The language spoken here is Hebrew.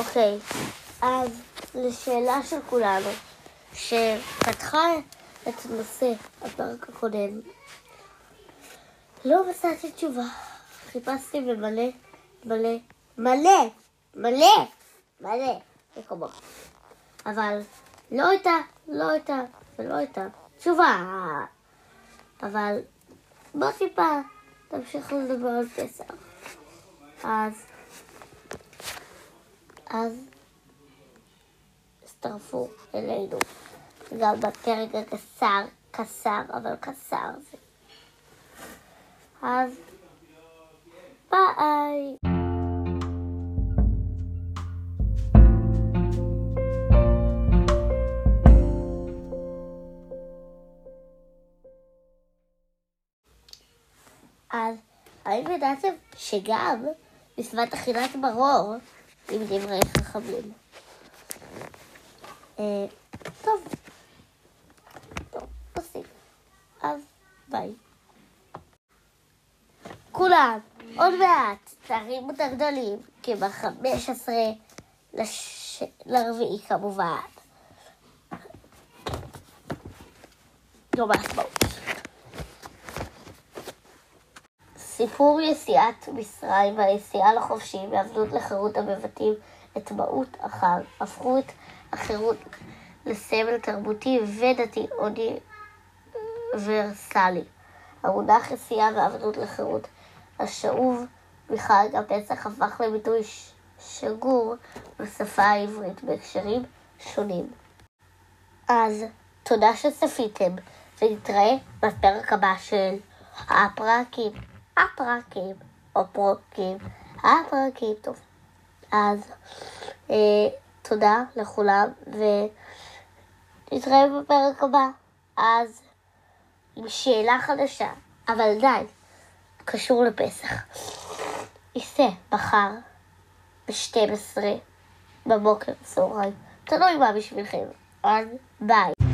אוקיי, אז לשאלה של כולנו, שפתחה את נושא הפרק הקודם, לא מצאתי תשובה. חיפשתי במלא, מלא, מלא, מלא, מלא מקומות. אבל לא הייתה, לא הייתה ולא הייתה תשובה. אבל בוא טיפה תמשיך לדבר על פסח. אז, אז הצטרפו אלינו גם בפרק הקצר, קצר, אבל קצר זה. אז ביי. אז האם ידעתם שגם מצוות אכילת מרור עם דברי חכמים? אה, טוב, טוב, עושים. אז ביי. כולם, עוד מעט, תרימו את הגדולים, כי ב-15 לש... לרביעי כמובן. יום העצמאות. סיפור יציאת מצרים והיציאה לחופשי מעבדות לחירות המבטאים את מהות החג, הפכו את החירות לסמל תרבותי ודתי אוניברסלי. המונח יציאה מעבדות לחירות השאוב מחג הפסח הפך לביטוי שגור בשפה העברית בהקשרים שונים. אז תודה שצפיתם, ונתראה בפרק הבא של הפרקים. הפרקים, או פרקים, הפרקים, טוב. אז אה, תודה לכולם, ונתראה בפרק הבא. אז עם שאלה חדשה, אבל די, קשור לפסח. ייסע מחר ב-12 בבוקר, צהריים. תלוי מה בשבילכם. אז ביי.